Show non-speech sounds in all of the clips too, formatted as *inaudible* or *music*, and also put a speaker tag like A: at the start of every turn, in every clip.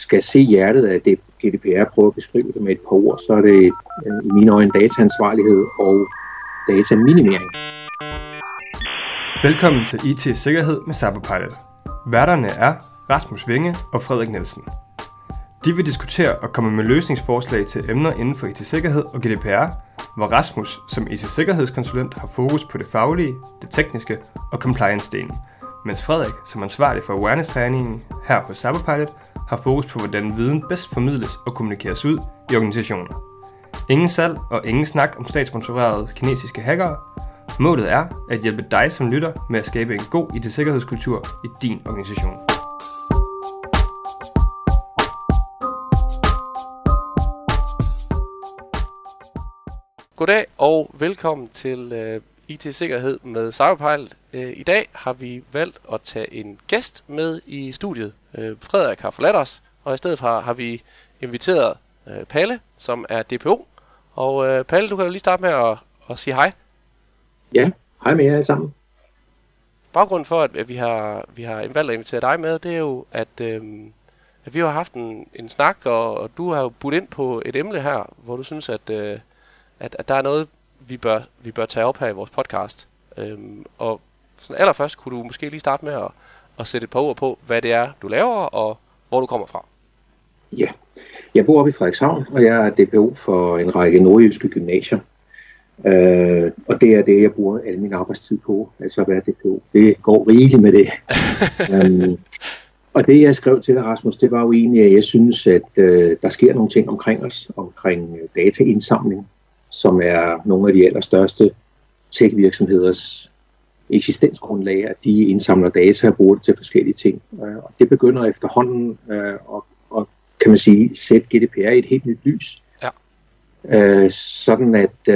A: skal se hjertet af det GDPR, prøve at beskrive det med et par ord, så er det øh, i mine øjne dataansvarlighed og dataminimering.
B: Velkommen til IT Sikkerhed med Cyberpilot. Værterne er Rasmus Vinge og Frederik Nielsen. De vil diskutere og komme med løsningsforslag til emner inden for IT-sikkerhed og GDPR, hvor Rasmus som IT-sikkerhedskonsulent har fokus på det faglige, det tekniske og compliance-delen, mens Frederik som ansvarlig for awareness-træningen her på Cyberpilot har fokus på, hvordan viden bedst formidles og kommunikeres ud i organisationer. Ingen salg og ingen snak om statssponsorerede kinesiske hackere. Målet er at hjælpe dig som lytter med at skabe en god IT-sikkerhedskultur i din organisation.
C: Goddag og velkommen til øh, IT-sikkerhed med Cyberpilot. Øh, I dag har vi valgt at tage en gæst med i studiet. Uh, Frederik har forladt os, og i stedet for har vi inviteret uh, Palle, som er DPO. Og uh, Palle, du kan jo lige starte med at, at sige hej.
A: Ja, hej med jer alle sammen.
C: Baggrunden for, at vi har, vi har valgt at invitere dig med, det er jo, at, uh, at vi har haft en, en snak, og, og du har jo budt ind på et emne her, hvor du synes, at... Uh, at, at der er noget, vi bør, vi bør tage op her i vores podcast. Øhm, og sådan allerførst kunne du måske lige starte med at, at sætte et par ord på, hvad det er, du laver, og hvor du kommer fra.
A: Ja, jeg bor oppe i Frederikshavn, og jeg er DPO for en række nordjyske gymnasier. Øh, og det er det, jeg bruger al min arbejdstid på, altså at være DPO. Det går rigeligt med det. um, *laughs* og det, jeg skrev til dig, Rasmus, det var jo egentlig, at jeg synes, at øh, der sker nogle ting omkring os, omkring øh, dataindsamling, som er nogle af de allerstørste tech-virksomheders eksistensgrundlag, at de indsamler data og bruger det til forskellige ting. Øh, og det begynder efterhånden øh, at, at, kan man sige, sætte GDPR i et helt nyt lys.
C: Ja.
A: Øh, sådan at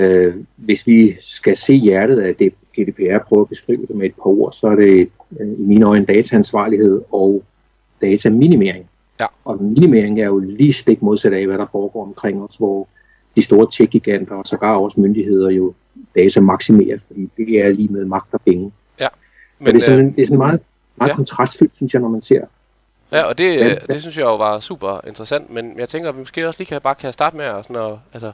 A: hvis vi skal se hjertet af det GDPR, prøve at beskrive det med et par ord, så er det i mine øjne dataansvarlighed og dataminimering.
C: Ja.
A: Og minimering er jo lige stik modsat af, hvad der foregår omkring os, hvor de store tech-giganter og sågar også myndigheder jo data maksimeret, fordi det er lige med magt og penge.
C: Ja.
A: Men, det er sådan, øh, det er sådan meget, meget ja. kontrastfyldt, synes jeg, når man ser.
C: Ja, og det, ja. det synes jeg jo var super interessant, men jeg tænker, at vi måske også lige kan, bare kan starte med at, sådan at, altså,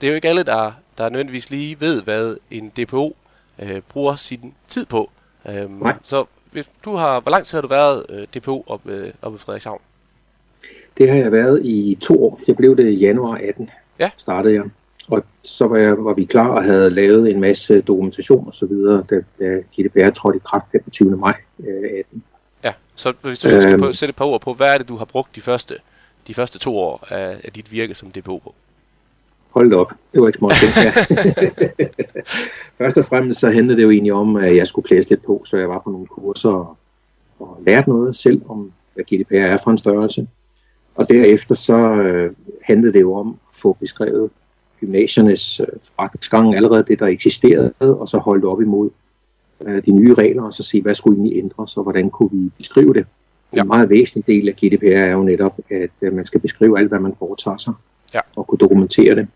C: det er jo ikke alle, der, der nødvendigvis lige ved, hvad en DPO øh, bruger sin tid på. Øhm,
A: Nej.
C: Så hvis du har, hvor lang tid har du været øh, DPO oppe, øh, oppe i Frederikshavn?
A: Det har jeg været i to år. Jeg blev det i januar 18
C: ja.
A: startede jeg. Og så var, jeg, var vi klar og havde lavet en masse dokumentation og så videre, da, da GDPR trådte i kraft 25. maj øh, 18.
C: Ja, så hvis du skal øhm, sætte et par ord på, hvad er det, du har brugt de første, de første to år af, af dit virke som DPO på?
A: Hold op, det var ikke småt. Ja. *laughs* Først og fremmest så handlede det jo egentlig om, at jeg skulle klædes lidt på, så jeg var på nogle kurser og, og lærte noget selv om, hvad GDPR er for en størrelse. Og derefter så øh, handlede det jo om få beskrevet gymnasiernes øh, forretningsgang, allerede det, der eksisterede, og så holde op imod øh, de nye regler, og så se, hvad skulle egentlig ændres, og hvordan kunne vi beskrive det. Ja. En meget væsentlig del af GDPR er jo netop, at øh, man skal beskrive alt, hvad man foretager sig,
C: ja.
A: og kunne dokumentere det.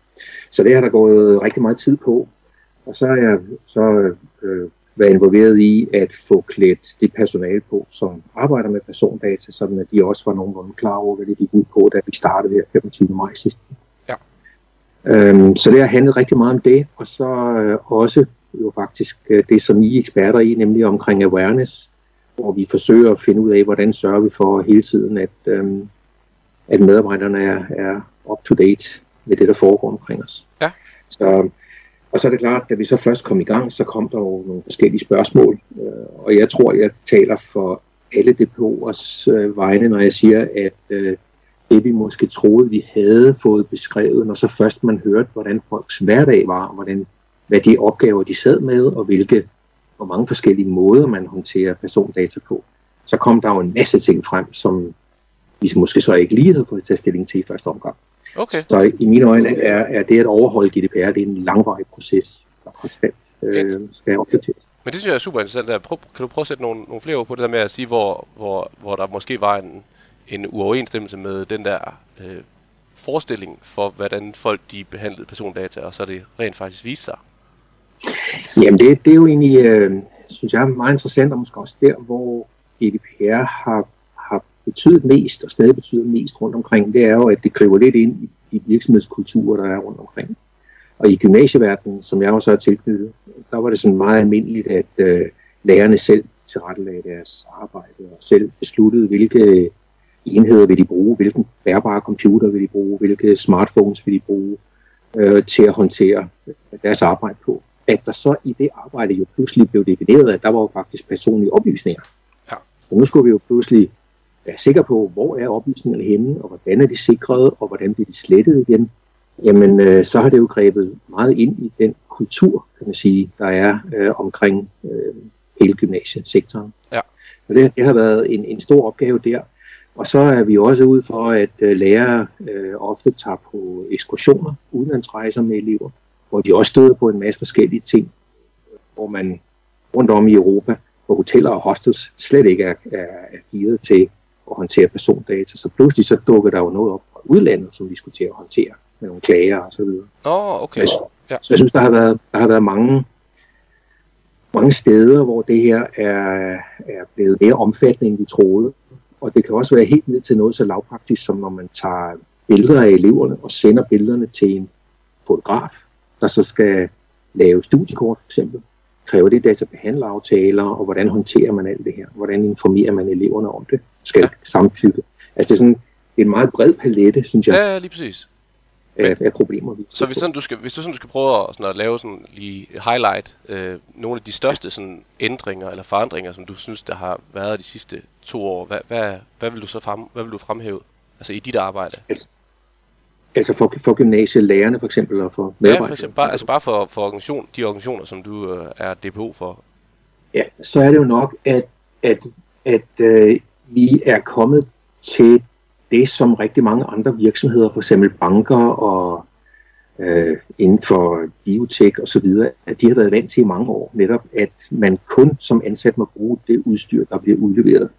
A: Så det har der gået rigtig meget tid på. Og så er jeg så øh, være involveret i at få klædt det personale på, som arbejder med persondata, sådan at de også var nogenlunde klar over, hvad det gik ud på, da vi startede her 25. maj sidst.
C: Ja.
A: Øhm, så det har handlet rigtig meget om det, og så øh, også jo faktisk øh, det, som I er eksperter i, nemlig omkring awareness, hvor vi forsøger at finde ud af, hvordan sørger vi for hele tiden, at, øhm, at medarbejderne er, er up to date med det, der foregår omkring os.
C: Ja.
A: Så og så er det klart, at da vi så først kom i gang, så kom der jo nogle forskellige spørgsmål. Øh, og jeg tror, jeg taler for alle depoters øh, vegne, når jeg siger, at øh, det vi måske troede, vi havde fået beskrevet, når så først man hørte, hvordan folks hverdag var, og hvordan, hvad de opgaver, de sad med, og hvilke, hvor mange forskellige måder, man håndterer persondata på, så kom der jo en masse ting frem, som vi måske så ikke lige havde fået tage stilling til i første omgang.
C: Okay.
A: Så i mine øjne er, er det at overholde GDPR, det er en langvarig proces, der konstant øh, skal opdateres.
C: Men det synes jeg er super interessant. Der. Prøv, kan du prøve at sætte nogle, nogle flere ord på det der med at sige, hvor, hvor, hvor der måske var en, en uoverensstemmelse med den der øh, forestilling for, hvordan folk de behandlede persondata, og så det rent faktisk viste sig?
A: Jamen det, det er jo egentlig, øh, synes jeg, meget interessant, og måske også der, hvor GDPR har, har betydet mest, og stadig betyder mest rundt omkring, det er jo, at det griber lidt ind i de virksomhedskulturer, der er rundt omkring. Og i gymnasieverdenen, som jeg også har tilknyttet, der var det sådan meget almindeligt, at øh, lærerne selv tilrettelagde deres arbejde og selv besluttede, hvilke enheder vil de bruge, hvilken bærbare computer vil de bruge, hvilke smartphones vil de bruge øh, til at håndtere deres arbejde på. At der så i det arbejde jo pludselig blev defineret, at der var jo faktisk personlige oplysninger. Ja. Og nu skulle vi jo pludselig være sikre på, hvor er oplysningerne henne, og hvordan er de sikret, og hvordan bliver de slettet igen. Jamen, øh, så har det jo grebet meget ind i den kultur, kan man sige, der er øh, omkring øh, hele gymnasiesektoren. Ja. Og det, det har været en, en stor opgave der. Og så er vi også ude for, at øh, lærere øh, ofte tager på ekskursioner, udenlandsrejser med elever, hvor de også støder på en masse forskellige ting, hvor man rundt om i Europa, hvor hoteller og hostels slet ikke er, er, er givet til at håndtere persondata. Så pludselig så dukker der jo noget op fra udlandet, som vi skulle til at håndtere med nogle klager og så videre.
C: Oh, okay.
A: Så, ja. så jeg synes, der har været, der har været mange mange steder, hvor det her er, er blevet mere omfattende, end vi troede. Og det kan også være helt ned til noget så lavpraktisk, som når man tager billeder af eleverne og sender billederne til en fotograf, der så skal lave studiekort for eksempel. Kræver det databehandleraftaler, og hvordan håndterer man alt det her? Hvordan informerer man eleverne om det? Skal ja. samtykke? Altså det er sådan en meget bred palette, synes jeg.
C: Ja, lige præcis
A: af, af problemer. Vi
C: så hvis, sådan, du skal, hvis du sådan du skal prøve at, sådan, at lave sådan lige highlight øh, nogle af de største sådan, ændringer eller forandringer, som du synes, der har været de sidste to år, hvad, hvad, hvad vil du så frem, hvad vil du fremhæve altså i dit arbejde?
A: Altså, altså for, for gymnasielærerne for eksempel, og for medarbejdere? Ja, for eksempel,
C: bare, altså bare for, for organisation, de organisationer, som du øh, er DPO for.
A: Ja, så er det jo nok, at, at, at øh, vi er kommet til det, som rigtig mange andre virksomheder, f.eks. banker og øh, inden for biotek og så videre, at de har været vant til i mange år, netop at man kun som ansat må bruge det udstyr, der bliver udleveret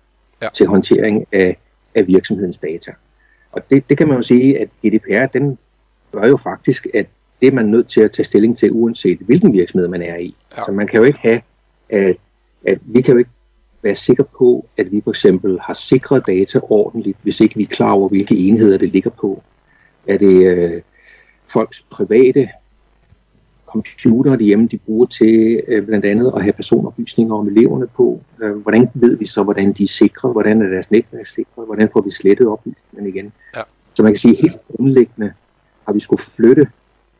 A: ja. til håndtering af, af virksomhedens data. Og det, det kan man jo sige, at GDPR, den gør jo faktisk, at det er man nødt til at tage stilling til, uanset hvilken virksomhed man er i. Ja. Så man kan jo ikke have, at, at vi kan jo ikke være sikker på, at vi for eksempel har sikret data ordentligt, hvis ikke vi er klar over, hvilke enheder det ligger på. Er det øh, folks private computer hjemme, de bruger til øh, blandt andet at have personoplysninger om eleverne på. Øh, hvordan ved vi så, hvordan de er sikre? Hvordan er deres netværk sikret? Hvordan får vi slettet oplysningerne igen? Ja. Så man kan sige, helt grundlæggende har vi skulle flytte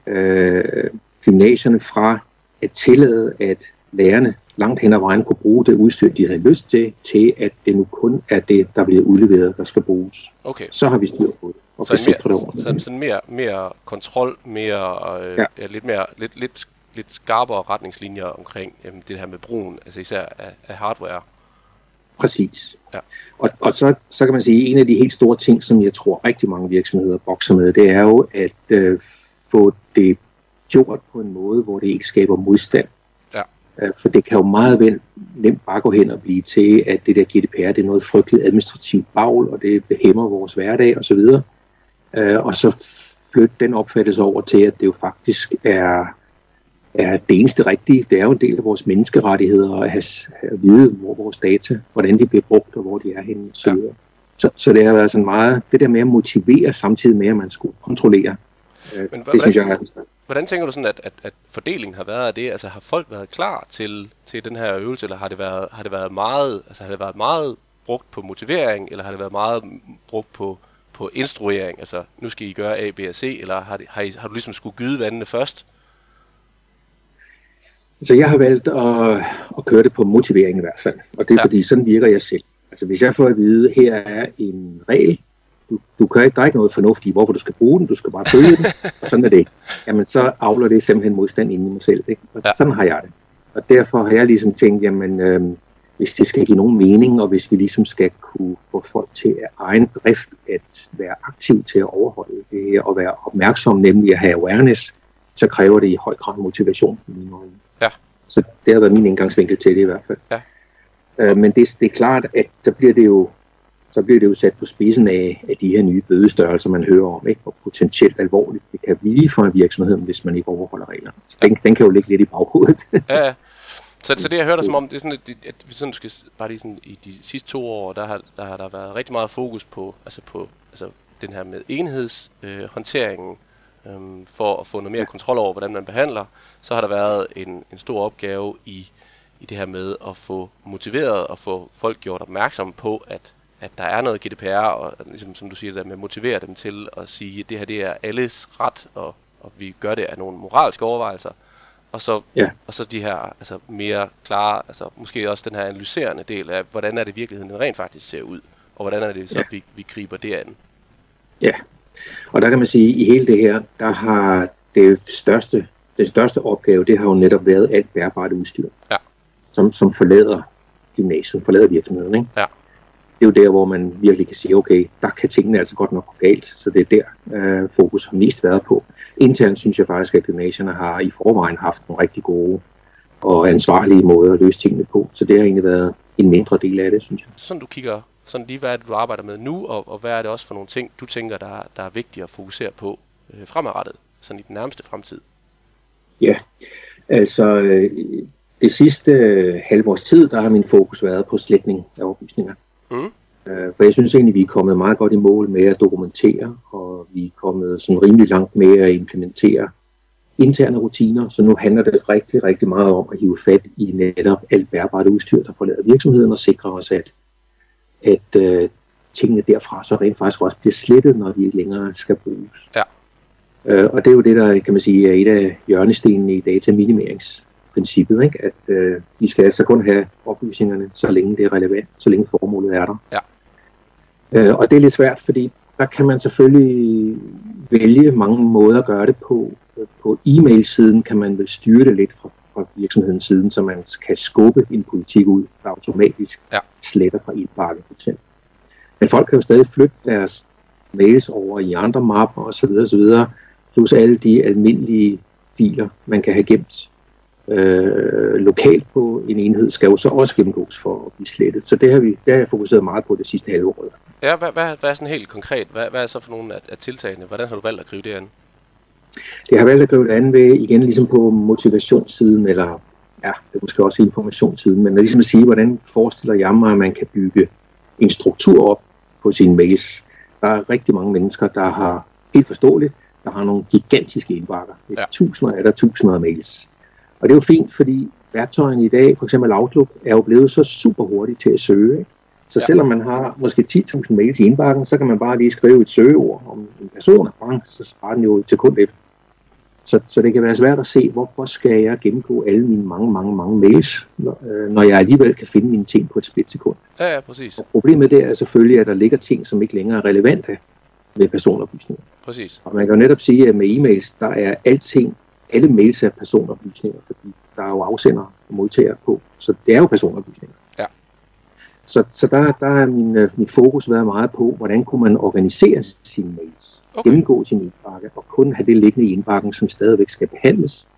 A: øh, gymnasierne fra at tillade, at lærerne langt hen ad vejen kunne bruge det udstyr, de havde lyst til, til at det nu kun er det, der bliver udleveret, der skal bruges. Okay. Så har vi styr på det. Og
C: så, mere, det så sådan mere, mere kontrol, mere, øh, ja. Ja, lidt, mere, lidt, lidt, lidt skarpere retningslinjer omkring jamen, det her med brugen, altså især af, af hardware.
A: Præcis. Ja. Og, og så, så kan man sige, at en af de helt store ting, som jeg tror rigtig mange virksomheder bokser med, det er jo at øh, få det gjort på en måde, hvor det ikke skaber modstand for det kan jo meget vel nemt bare gå hen og blive til, at det der GDPR det er noget frygteligt administrativt bagl, og det hæmmer vores hverdag osv. Øh, og så flytte den opfattelse over til, at det jo faktisk er, er det eneste rigtige. Det er jo en del af vores menneskerettigheder at have, at vide, hvor vores data, hvordan de bliver brugt og hvor de er henne. Så, ja. så, så det har været sådan meget, det der med at motivere samtidig med, at man skulle kontrollere.
C: Øh, Men, det synes jeg er Hvordan tænker du sådan, at, at, at fordelingen har været af det? Altså har folk været klar til, til den her øvelse, eller har det været, har det været meget, altså har det været meget brugt på motivering, eller har det været meget brugt på, på instruering? Altså, nu skal I gøre A, B og C, eller har, det, har, I, har du ligesom skulle gyde vandene først?
A: Altså, jeg har valgt at, at køre det på motivering i hvert fald, og det er ja. fordi, sådan virker jeg selv. Altså, hvis jeg får at vide, her er en regel, du, du kan ikke, der er ikke noget fornuftigt i, hvorfor du skal bruge den, du skal bare følge den, *laughs* og sådan er det. Jamen, så afler det simpelthen modstand inde i mig selv. Ikke? Og ja. sådan har jeg det. Og derfor har jeg ligesom tænkt, jamen, øh, hvis det skal give nogen mening, og hvis vi ligesom skal kunne få folk til at egen drift at være aktiv til at overholde det og være opmærksom, nemlig at have awareness, så kræver det i høj grad motivation. Ja. Så det har været min indgangsvinkel til det i hvert fald. Ja. Øh, men det, det er klart, at der bliver det jo så bliver det jo sat på spidsen af, af de her nye bødestørrelser, man hører om, ikke? hvor potentielt alvorligt det kan blive for en virksomhed, hvis man ikke overholder reglerne. Så den, den kan jo ligge lidt i baghovedet.
C: ja, ja. Så, så det jeg hørte som om, *laughs* det er sådan, at, at vi sådan skal, bare lige sådan, i de sidste to år, der har, der har der været rigtig meget fokus på, altså på altså den her med enhedshåndteringen, øh, øh, for at få noget mere kontrol over, hvordan man behandler. Så har der været en, en stor opgave i, i det her med at få motiveret og få folk gjort opmærksom på, at at der er noget GDPR, og ligesom, som du siger, der med at motivere dem til at sige, at det her det er alles ret, og, og vi gør det af nogle moralske overvejelser. Og så, ja. og så de her altså, mere klare, altså måske også den her analyserende del af, hvordan er det virkeligheden rent faktisk ser ud, og hvordan er det så, ja. vi, vi griber det an.
A: Ja, og der kan man sige, at i hele det her, der har det største, det største opgave, det har jo netop været alt bærbart udstyr,
C: ja.
A: som, som forlader gymnasiet, forlader virksomheden. Ikke?
C: Ja
A: det er jo der, hvor man virkelig kan sige, okay, der kan tingene altså godt nok gå galt, så det er der, øh, fokus har mest været på. Internt synes jeg faktisk, at gymnasierne har i forvejen haft nogle rigtig gode og ansvarlige måder at løse tingene på, så det har egentlig været en mindre del af det, synes jeg.
C: Sådan du kigger sådan lige, hvad er det, du arbejder med nu, og, og hvad er det også for nogle ting, du tænker, der, der er vigtigt at fokusere på øh, fremadrettet, sådan i den nærmeste fremtid?
A: Ja, altså øh, det sidste øh, halvårs tid, der har min fokus været på slætning af oplysninger. Mm. Øh, for jeg synes egentlig, vi er kommet meget godt i mål med at dokumentere, og vi er kommet sådan rimelig langt med at implementere interne rutiner, så nu handler det rigtig, rigtig meget om at hive fat i netop alt bærbart udstyr, der forlader virksomheden, og sikre os, at, at uh, tingene derfra så rent faktisk også bliver slettet, når de ikke længere skal bruges.
C: Ja.
A: Uh, og det er jo det, der kan man sige er et af hjørnestenene i dataminimeringsprincippet, princippet, ikke? at uh, vi skal altså kun have oplysningerne, så længe det er relevant, så længe formålet er der.
C: Ja.
A: Øh, og det er lidt svært, fordi der kan man selvfølgelig vælge mange måder at gøre det på. På e-mail-siden kan man vel styre det lidt fra, fra virksomhedens siden, så man kan skubbe en politik ud, der automatisk
C: ja.
A: sletter fra e-bakke for eksempel. Men folk kan jo stadig flytte deres mails over i andre mapper osv. osv. Plus alle de almindelige filer, man kan have gemt øh, lokalt på en enhed, skal jo så også gennemgås for at blive slettet. Så det har, vi, det har jeg fokuseret meget på det sidste halve år.
C: Ja, hvad, hvad, hvad er sådan helt konkret? Hvad, hvad er så for nogle af, af tiltagene? Hvordan har du valgt at gribe det an?
A: Det har valgt at gribe det an ved, igen ligesom på motivationssiden, eller ja, det er måske også informationssiden, men ligesom at sige, hvordan forestiller jeg mig, at man kan bygge en struktur op på sine mails. Der er rigtig mange mennesker, der har helt forståeligt, der har nogle gigantiske indbakker. Ja. Tusinder af der tusinder af mails. Og det er jo fint, fordi værktøjerne i dag, for eksempel Outlook, er jo blevet så super hurtigt til at søge. Ikke? Så ja. selvom man har måske 10.000 mails i indbakken, så kan man bare lige skrive et søgeord om en person, og så sparer den jo til kun et. Så, så det kan være svært at se, hvorfor skal jeg gennemgå alle mine mange, mange, mange mails, når, øh, når jeg alligevel kan finde mine ting på et splitsekund.
C: Ja, ja, præcis.
A: Og problemet der er selvfølgelig, at der ligger ting, som ikke længere er relevante med personoplysninger.
C: Præcis.
A: Og man kan jo netop sige, at med e-mails, der er alting, alle mails er personoplysninger, fordi der er jo afsender og modtager på. Så det er jo personoplysninger. Så, så der, der er min, øh, min fokus været meget på, hvordan kunne man organisere sine mails, okay. gennemgå sin indbakke, og kun have det liggende i indbakken, som stadigvæk skal behandles.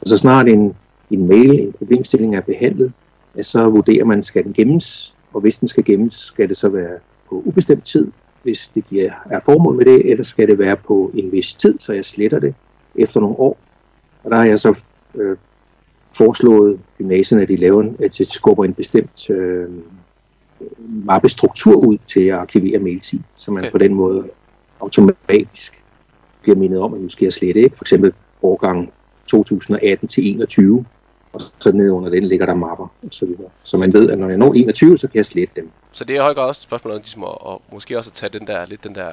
A: Og så snart en, en mail, en problemstilling er behandlet, så vurderer man, skal den gemmes, og hvis den skal gemmes, skal det så være på ubestemt tid, hvis det giver, er formål med det, eller skal det være på en vis tid, så jeg sletter det efter nogle år. Og der har jeg så øh, foreslået gymnasierne, at de laver, at de skubber en bestemt øh, mappestruktur ud til at arkivere mails i, så man okay. på den måde automatisk bliver mindet om, at nu skal jeg slette ikke? For eksempel årgang 2018 til 21, og så ned under den ligger der mapper og så videre. Så man ved, at når jeg når 21, så kan jeg slette dem.
C: Så det er højt også et spørgsmål om ligesom at, og måske også at tage den der, lidt den der,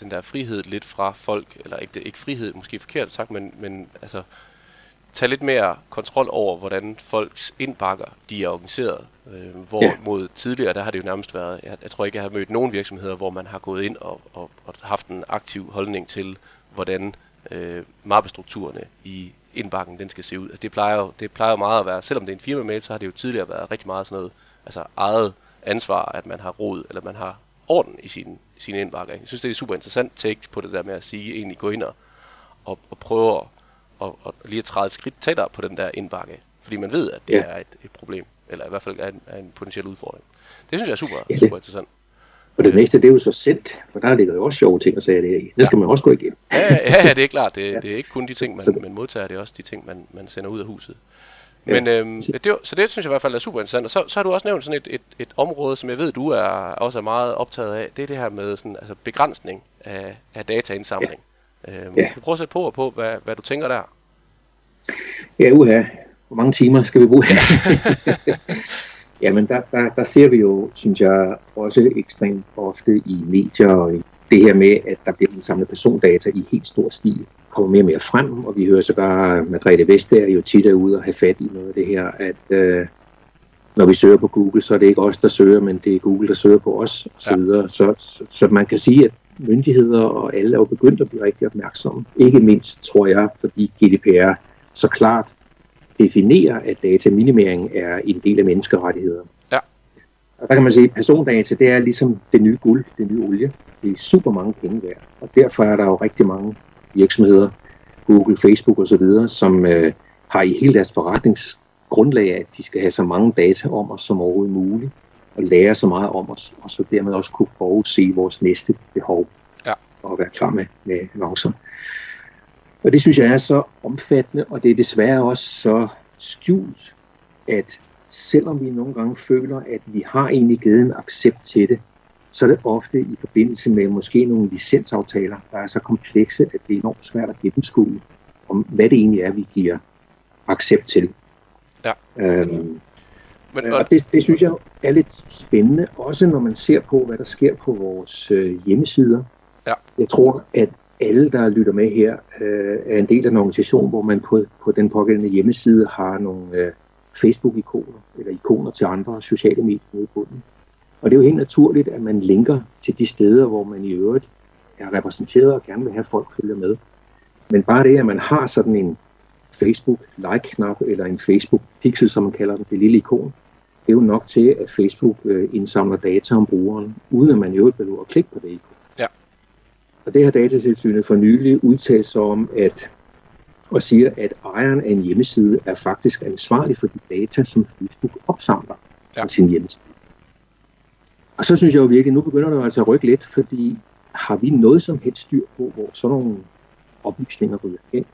C: den der frihed lidt fra folk, eller ikke, ikke frihed, måske forkert sagt, men, men altså tage lidt mere kontrol over, hvordan folks indbakker de er organiseret. Øh, hvor ja. mod tidligere, der har det jo nærmest været, jeg, jeg tror ikke, jeg har mødt nogen virksomheder, hvor man har gået ind og, og, og haft en aktiv holdning til, hvordan øh, mappestrukturerne i indbakken den skal se ud. Altså, det, plejer jo, det plejer jo meget at være, selvom det er en firma-mail, så har det jo tidligere været rigtig meget sådan noget, altså eget ansvar, at man har råd, eller man har orden i sin, sine indbakker. Jeg synes, det er super interessant take på det der med at sige, egentlig gå ind og, og, og prøve at og, og lige at træde et skridt tættere på den der indbakke. Fordi man ved, at det ja. er et, et problem, eller i hvert fald er en, er en potentiel udfordring. Det synes jeg er super, ja, super interessant.
A: Og det næste, det er jo så sendt, for der ligger jo også sjove ting at sige det i. Det ja. skal man også gå igennem.
C: Ja, ja, ja det er klart. Det, *laughs* ja. det er ikke kun de ting, man, man modtager, det er også de ting, man, man sender ud af huset. Men ja. øhm, det, så det synes jeg i hvert fald er super interessant. Og så, så har du også nævnt sådan et, et, et område, som jeg ved, du er også er meget optaget af. Det er det her med sådan, altså begrænsning af, af dataindsamling. Ja. Øhm, ja. Kan du prøve at sætte på og på, hvad, hvad du tænker der?
A: Ja, uha. Hvor mange timer skal vi bruge her? *laughs* Jamen, der, der, der ser vi jo, synes jeg, også ekstremt ofte i medier og i det her med, at der bliver samlet persondata i helt stor stil, kommer mere og mere frem, og vi hører sågar Margrethe Vestager jo tit er ude og have fat i noget af det her, at øh, når vi søger på Google, så er det ikke os, der søger, men det er Google, der søger på os, og så, videre. Så, så, så man kan sige, at myndigheder og alle er jo begyndt at blive rigtig opmærksomme. Ikke mindst, tror jeg, fordi GDPR så klart definerer, at dataminimering er en del af menneskerettigheder.
C: Ja.
A: Og der kan man sige, at persondata, det er ligesom det nye guld, det nye olie. Det er super mange penge værd. Og derfor er der jo rigtig mange virksomheder, Google, Facebook osv., som øh, har i hele deres forretningsgrundlag, at de skal have så mange data om os som overhovedet muligt, og lære så meget om os, og så dermed også kunne forudse vores næste behov,
C: ja.
A: og være klar med, med annoncer. Og det synes jeg er så omfattende, og det er desværre også så skjult, at selvom vi nogle gange føler, at vi har egentlig givet en accept til det, så er det ofte i forbindelse med måske nogle licensaftaler, der er så komplekse, at det er enormt svært at gennemskue, om hvad det egentlig er, vi giver accept til.
C: Ja.
A: Øhm, Men, og det, det synes jeg er lidt spændende, også når man ser på, hvad der sker på vores øh, hjemmesider.
C: Ja.
A: Jeg tror, at alle, der lytter med her, øh, er en del af en organisation, hvor man på, på den pågældende hjemmeside har nogle øh, Facebook-ikoner, eller ikoner til andre sociale medier nede i bunden. Og det er jo helt naturligt, at man linker til de steder, hvor man i øvrigt er repræsenteret og gerne vil have folk følger med. Men bare det, at man har sådan en Facebook-like-knap eller en Facebook-pixel, som man kalder den, det lille ikon, det er jo nok til, at Facebook øh, indsamler data om brugeren, uden at man i øvrigt behøver at klikke på det ikon.
C: Ja.
A: Og det har datatilsynet for nylig udtalt sig om, at og siger, at ejeren af en hjemmeside er faktisk ansvarlig for de data, som Facebook opsamler ja. på sin hjemmeside. Og så synes jeg jo virkelig, nu begynder det altså at rykke lidt, fordi har vi noget som helst styr på, hvor sådan nogle oplysninger ryger hen?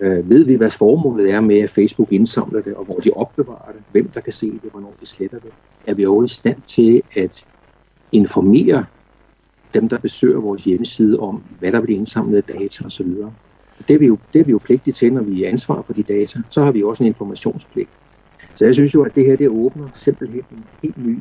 A: Øh, ved vi, hvad formålet er med, at Facebook indsamler det, og hvor de opbevarer det? Hvem der kan se det, hvornår de sletter det? Er vi overhovedet i stand til at informere dem, der besøger vores hjemmeside om, hvad der bliver indsamlet af data osv.? Det er, vi jo, det er vi jo pligtige til, når vi er ansvar for de data. Så har vi også en informationspligt. Så jeg synes jo, at det her det åbner simpelthen en helt ny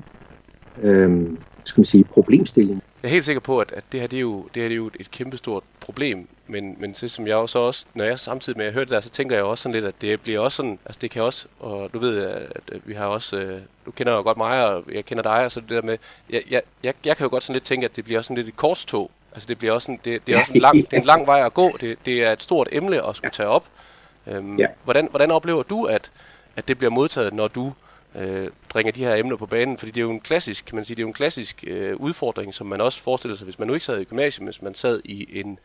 A: øhm, skal man sige, problemstilling.
C: Jeg er helt sikker på, at, at det her det er jo, det her det er jo et kæmpestort problem, men, men det som jeg også, også, når jeg samtidig med at høre det der, så tænker jeg også sådan lidt, at det bliver også sådan, altså det kan også, og du ved, at vi har også, øh, du kender jo godt mig, og jeg kender dig, og så det der med, jeg, jeg, jeg, jeg kan jo godt sådan lidt tænke, at det bliver også sådan lidt et korstog, altså det bliver også sådan, det, det er også en lang, det er en lang vej at gå, det, det er et stort emne at skulle tage op. Øhm, ja. hvordan, hvordan oplever du, at, at det bliver modtaget, når du øh, bringer de her emner på banen, fordi det er jo en klassisk, kan man sige, det er jo en klassisk øh, udfordring, som man også forestiller sig, hvis man nu ikke sad i gymnasiet, hvis man sad i en,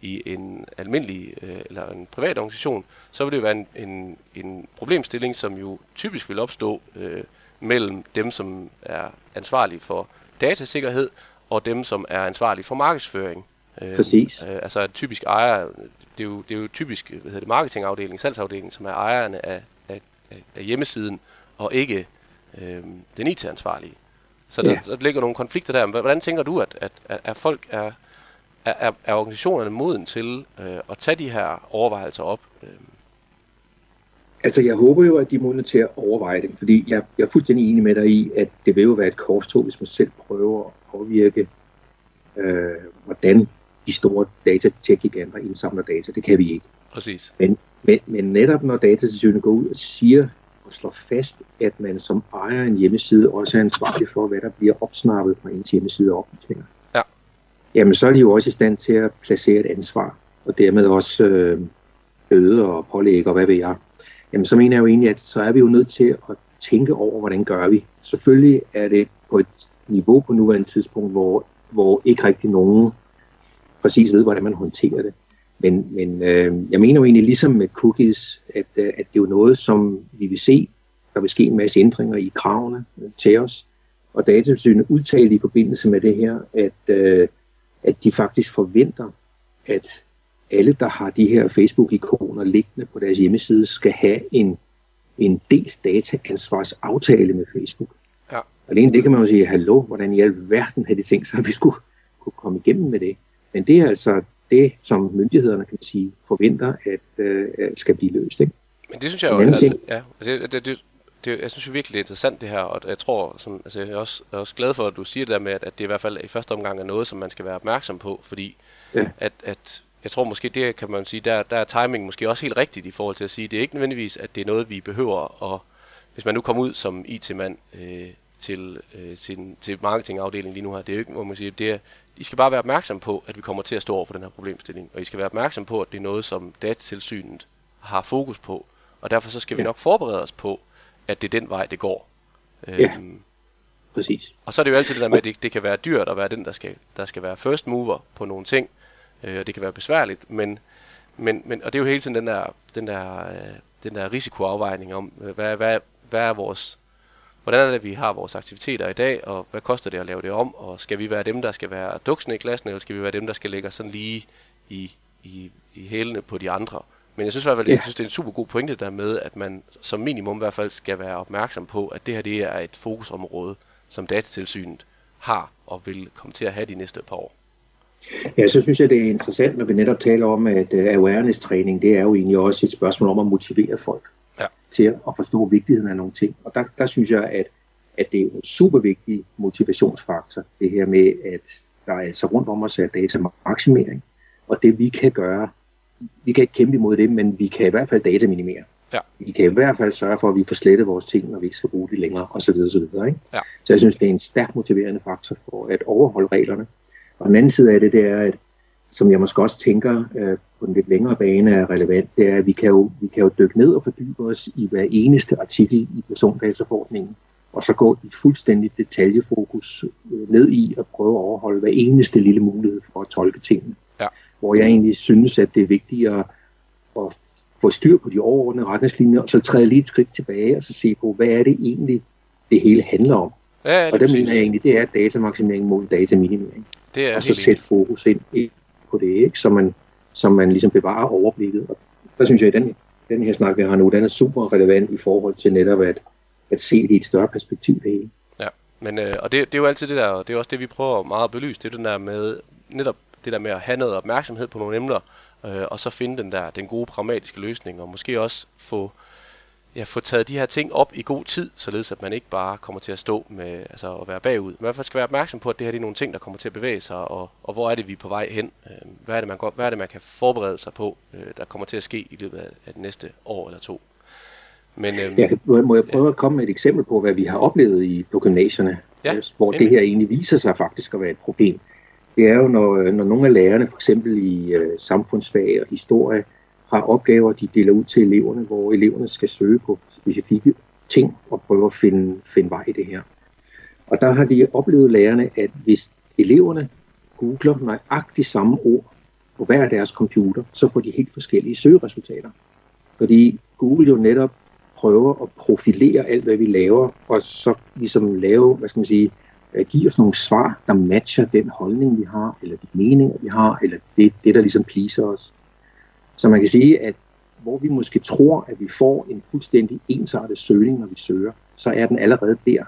C: i en almindelig øh, eller en privat organisation, så vil det jo være en, en, en problemstilling, som jo typisk vil opstå øh, mellem dem, som er ansvarlige for datasikkerhed, og dem, som er ansvarlige for markedsføring.
A: Øh, Præcis.
C: Øh, altså typisk ejer, det er jo, det er jo typisk hvad hedder det, marketingafdelingen, salgsafdelingen, som er ejerne af, af, af hjemmesiden, og ikke øh, den IT-ansvarlige. Så der, ja. der ligger nogle konflikter der. Hvordan tænker du, at, at, at, at folk er, er, er organisationerne moden til øh, at tage de her overvejelser op? Øh?
A: Altså, jeg håber jo, at de er modne til at overveje det, fordi jeg, jeg er fuldstændig enig med dig i, at det vil jo være et korstog, hvis man selv prøver at påvirke, øh, hvordan de store datatek-giganter indsamler data. Det kan vi ikke.
C: Præcis.
A: Men, men, men netop når datatilsynet går ud og siger, slår fast, at man som ejer en hjemmeside også er ansvarlig for, hvad der bliver opsnappet fra ens hjemmeside oplysninger.
C: Ja.
A: Jamen, så er de jo også i stand til at placere et ansvar, og dermed også øh, bøde og pålæg og hvad ved jeg. Jamen, så mener jeg jo egentlig, at så er vi jo nødt til at tænke over, hvordan gør vi. Selvfølgelig er det på et niveau på nuværende tidspunkt, hvor, hvor ikke rigtig nogen præcis ved, hvordan man håndterer det. Men, men øh, jeg mener jo egentlig ligesom med cookies, at, øh, at det er jo noget, som vi vil se, der vil ske en masse ændringer i kravene øh, til os. Og datatilsynet udtalte i forbindelse med det her, at, øh, at de faktisk forventer, at alle, der har de her Facebook-ikoner liggende på deres hjemmeside, skal have en en dels dataansvarsaftale med Facebook.
C: Ja.
A: Alene det kan man jo sige, hallo, hvordan i alverden havde de tænkt sig, at vi skulle kunne komme igennem med det. Men det er altså det, som myndighederne kan sige, forventer, at øh, skal blive løst. Ikke?
C: Men det synes jeg jo, at, ja, det, det, det, det, jeg synes jo virkelig, det er interessant det her, og jeg tror, som, altså, jeg, er også, jeg er også glad for, at du siger det der med, at, at det i hvert fald i første omgang er noget, som man skal være opmærksom på, fordi ja. at, at jeg tror måske, det kan man sige, der, der er timing måske også helt rigtigt i forhold til at sige, det er ikke nødvendigvis, at det er noget, vi behøver, og hvis man nu kommer ud som IT-mand øh, til, øh, til, til marketingafdelingen lige nu her, det er jo ikke, må man sige, det er, I skal bare være opmærksom på, at vi kommer til at stå over for den her problemstilling, og I skal være opmærksom på, at det er noget, som datatilsynet har fokus på, og derfor så skal ja. vi nok forberede os på, at det er den vej, det går.
A: Ja, øhm, præcis.
C: Og så er det jo altid det der med, at det, det kan være dyrt at være den, der skal, der skal være first mover på nogle ting, øh, og det kan være besværligt, men, men, men, og det er jo hele tiden den der, den der, øh, den der risikoafvejning om, øh, hvad, hvad, hvad er vores, hvordan er det, vi har vores aktiviteter i dag, og hvad koster det at lave det om, og skal vi være dem, der skal være duksene i klassen, eller skal vi være dem, der skal lægge sådan lige i, i, i hælene på de andre? Men jeg synes i hvert fald, ja. jeg synes, det er en super god pointe der med, at man som minimum i hvert fald skal være opmærksom på, at det her det er et fokusområde, som datatilsynet har og vil komme til at have de næste par år.
A: Ja, så synes jeg, det er interessant, når vi netop taler om, at uh, awareness-træning, det er jo egentlig også et spørgsmål om at motivere folk. Til at forstå vigtigheden af nogle ting. Og der, der synes jeg, at, at det er en super vigtig motivationsfaktor, det her med, at der er altså rundt om os er datamaksimering. Og det vi kan gøre, vi kan ikke kæmpe imod det, men vi kan i hvert fald dataminimere.
C: Ja.
A: Vi kan i hvert fald sørge for, at vi får slettet vores ting, når vi ikke skal bruge det længere, osv. osv. Ikke?
C: Ja.
A: Så jeg synes, det er en stærkt motiverende faktor for at overholde reglerne. Og den anden side af det, det er, at som jeg måske også tænker øh, på en lidt længere bane er relevant, det er, at vi kan, jo, vi kan jo dykke ned og fordybe os i hver eneste artikel i persondataforordningen, og så gå i fuldstændig detaljefokus øh, ned i at prøve at overholde hver eneste lille mulighed for at tolke tingene.
C: Ja.
A: Hvor jeg egentlig synes, at det er vigtigt at, at få styr på de overordnede retningslinjer, og så træde lige et skridt tilbage og så se på, hvad er det egentlig, det hele handler om.
C: Ja, det
A: og det mener jeg egentlig, det er datamaksimering mod dataminimering.
C: Det er
A: og så sætte fokus ind på det, ikke? Så, man, så man ligesom bevarer overblikket. Og der synes jeg, at den, den her snak, vi har nu, den er super relevant i forhold til netop at, at se det i et større perspektiv det hele.
C: Ja, men, øh, og det, det er jo altid det der, og det er også det, vi prøver meget at belyse, det er den der med, netop det der med at have noget opmærksomhed på nogle emner, øh, og så finde den der, den gode pragmatiske løsning, og måske også få, ja, få taget de her ting op i god tid, således at man ikke bare kommer til at stå med, altså at være bagud. Fald skal være opmærksom på, at det her det er nogle ting, der kommer til at bevæge sig, og, og hvor er det, vi er på vej hen? Øh, hvad, er det, man, går, hvad er det, man kan forberede sig på, øh, der kommer til at ske i løbet af, det næste år eller to?
A: Men, øhm, ja, må jeg prøve ja. at komme med et eksempel på, hvad vi har oplevet i, på gymnasierne,
C: ja,
A: hvor endelig. det her egentlig viser sig faktisk at være et problem. Det er jo, når, når nogle af lærerne, for eksempel i øh, samfundsfag og historie, har opgaver, de deler ud til eleverne, hvor eleverne skal søge på specifikke ting og prøve at finde, finde vej i det her. Og der har de oplevet lærerne, at hvis eleverne googler nøjagtigt samme ord på hver deres computer, så får de helt forskellige søgeresultater. Fordi Google jo netop prøver at profilere alt, hvad vi laver, og så ligesom lave, hvad skal man sige, give os nogle svar, der matcher den holdning, vi har, eller de meninger, vi har, eller det, det der ligesom pleaser os. Så man kan sige, at hvor vi måske tror, at vi får en fuldstændig ensartet søgning, når vi søger, så er den allerede der,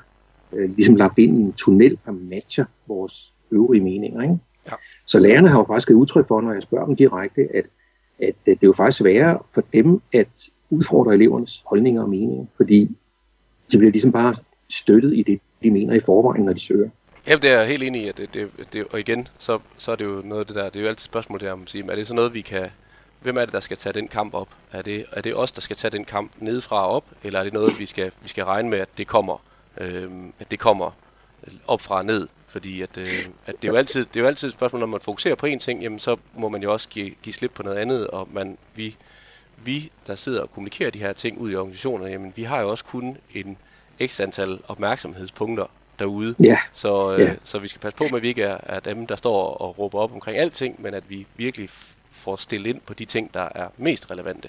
A: øh, ligesom lagt ind i en tunnel, der matcher vores øvrige meninger. Ikke?
C: Ja.
A: Så lærerne har jo faktisk et udtryk for, når jeg spørger dem direkte, at, at, det er jo faktisk sværere for dem at udfordre elevernes holdninger og meninger, fordi de bliver ligesom bare støttet i det, de mener i forvejen, når de søger.
C: Ja, det er jeg helt enig i, at det, det, det, og igen, så, så er det jo noget af det der, det er jo altid et spørgsmål der om sige, er det så noget, vi kan, hvem er det, der skal tage den kamp op? Er det, er det os, der skal tage den kamp nedefra og op, eller er det noget, vi skal, vi skal regne med, at det kommer, øh, at det kommer op fra og ned? Fordi at, øh, at det, er jo altid, det er jo altid et spørgsmål, når man fokuserer på en ting, jamen så må man jo også give, give slip på noget andet, og man, vi, vi, der sidder og kommunikerer de her ting ud i organisationerne, jamen vi har jo også kun en x antal opmærksomhedspunkter derude.
A: Ja.
C: Så, øh, ja. så vi skal passe på med, at vi ikke er, er dem, der står og råber op omkring alting, men at vi virkelig får stillet ind på de ting, der er mest relevante.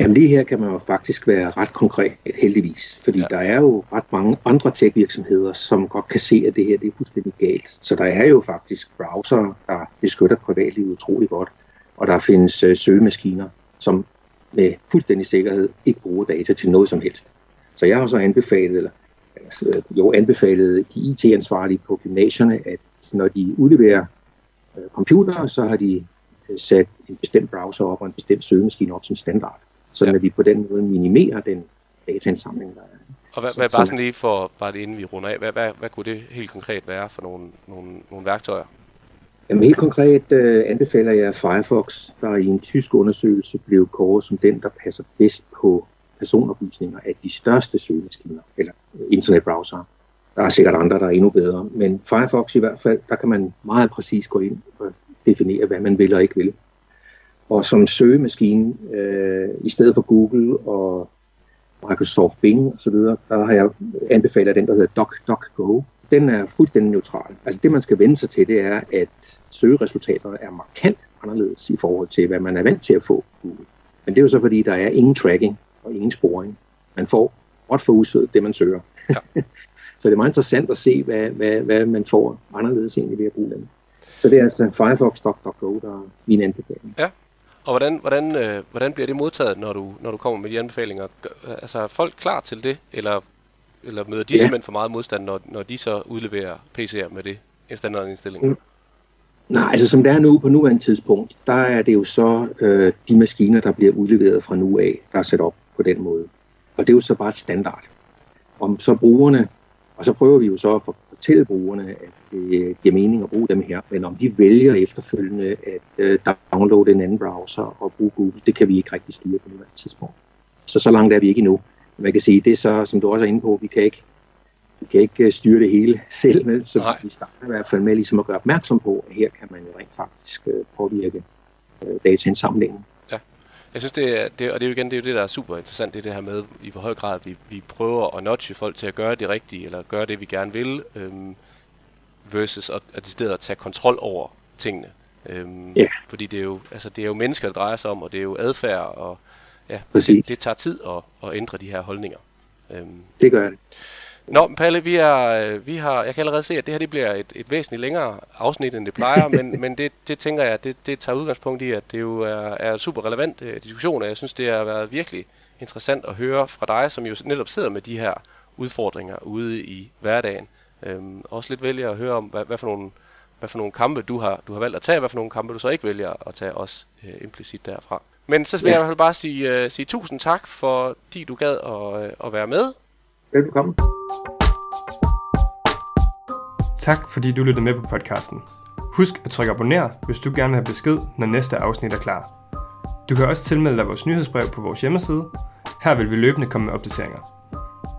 A: Jamen lige her kan man jo faktisk være ret konkret, et heldigvis. Fordi ja. der er jo ret mange andre tech-virksomheder, som godt kan se, at det her det er fuldstændig galt. Så der er jo faktisk browser, der beskytter privatlivet utrolig godt. Og der findes øh, søgemaskiner, som med fuldstændig sikkerhed ikke bruge data til noget som helst. Så jeg har så anbefalet, eller altså, jo anbefalet de IT-ansvarlige på gymnasierne, at når de udleverer øh, computere, så har de øh, sat en bestemt browser op og en bestemt søgemaskine op som standard. Så ja. at vi på den måde minimerer den dataindsamling, der er.
C: Og hvad, hvad bare sådan lige for, bare lige inden vi runder af, hvad, hvad, hvad kunne det helt konkret være for nogle, nogle, nogle værktøjer?
A: Jamen helt konkret øh, anbefaler jeg Firefox, der i en tysk undersøgelse blev kåret som den, der passer bedst på personoplysninger af de største søgemaskiner, eller internetbrowser. Der er sikkert andre, der er endnu bedre, men Firefox i hvert fald, der kan man meget præcis gå ind definere, hvad man vil og ikke vil. Og som søgemaskine, øh, i stedet for Google og Microsoft Bing osv., der har jeg anbefalet den, der hedder DuckDuckGo. Den er fuldstændig neutral. Altså det, man skal vende sig til, det er, at søgeresultaterne er markant anderledes i forhold til, hvad man er vant til at få Google. Men det er jo så, fordi der er ingen tracking og ingen sporing. Man får råt for usødet det, man søger. Ja. *laughs* så det er meget interessant at se, hvad, hvad, hvad man får anderledes egentlig ved at bruge den. Så det er altså Firefox DuckDuckGo, der er min anbefaling.
C: Ja, og hvordan, hvordan, øh, hvordan bliver det modtaget, når du, når du kommer med de anbefalinger? Altså er folk klar til det, eller, eller møder de ja. simpelthen for meget modstand, når, når de så udleverer PC'er med det standardindstilling? Mm.
A: Nej, altså som det er nu på nuværende tidspunkt, der er det jo så øh, de maskiner, der bliver udleveret fra nu af, der er sat op på den måde. Og det er jo så bare standard. Om så brugerne, og så prøver vi jo så at fortælle brugerne, at det giver mening at bruge dem her, men om de vælger efterfølgende at øh, downloade en anden browser og bruge Google, det kan vi ikke rigtig styre på nuværende tidspunkt. Så så langt er vi ikke endnu. Man kan sige, det er så, som du også er inde på, vi kan ikke, vi kan ikke øh, styre det hele *laughs* selv, med, så Nej. vi starter i hvert fald med ligesom at gøre opmærksom på, at her kan man jo rent faktisk øh, påvirke dataindsamlingen.
C: Jeg synes, det er, det, og det er jo igen det, er jo det, der er super interessant, det er det her med, i hvor høj grad vi, vi prøver at notche folk til at gøre det rigtige, eller gøre det, vi gerne vil, øhm, versus at, at, at, at tage kontrol over tingene. Øhm, yeah. Fordi det er, jo, altså, det er jo mennesker, det drejer sig om, og det er jo adfærd, og ja, det, det tager tid at, at ændre de her holdninger.
A: Øhm, det gør det.
C: Nå, Palle, vi, er, øh, vi har, jeg kan allerede se, at det her det bliver et, et væsentligt længere afsnit, end det plejer, men, *laughs* men det, det tænker jeg, det, det tager udgangspunkt i, at det jo er, er super relevant uh, diskussion, og jeg synes, det har været virkelig interessant at høre fra dig, som jo netop sidder med de her udfordringer ude i hverdagen. Øhm, også lidt vælger at høre om, hvad, hvad, for nogle, hvad for nogle kampe du har, du har valgt at tage, hvad for nogle kampe du så ikke vælger at tage også uh, implicit derfra. Men så vil ja. jeg i hvert fald bare sige, uh, sige tusind tak, fordi du gad at, uh, at være med.
A: Velkommen.
B: Tak fordi du lyttede med på podcasten. Husk at trykke abonner, hvis du gerne vil have besked, når næste afsnit er klar. Du kan også tilmelde dig vores nyhedsbrev på vores hjemmeside. Her vil vi løbende komme med opdateringer.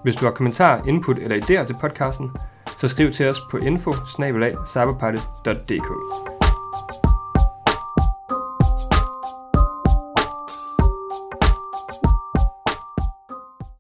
B: Hvis du har kommentarer, input eller idéer til podcasten, så skriv til os på info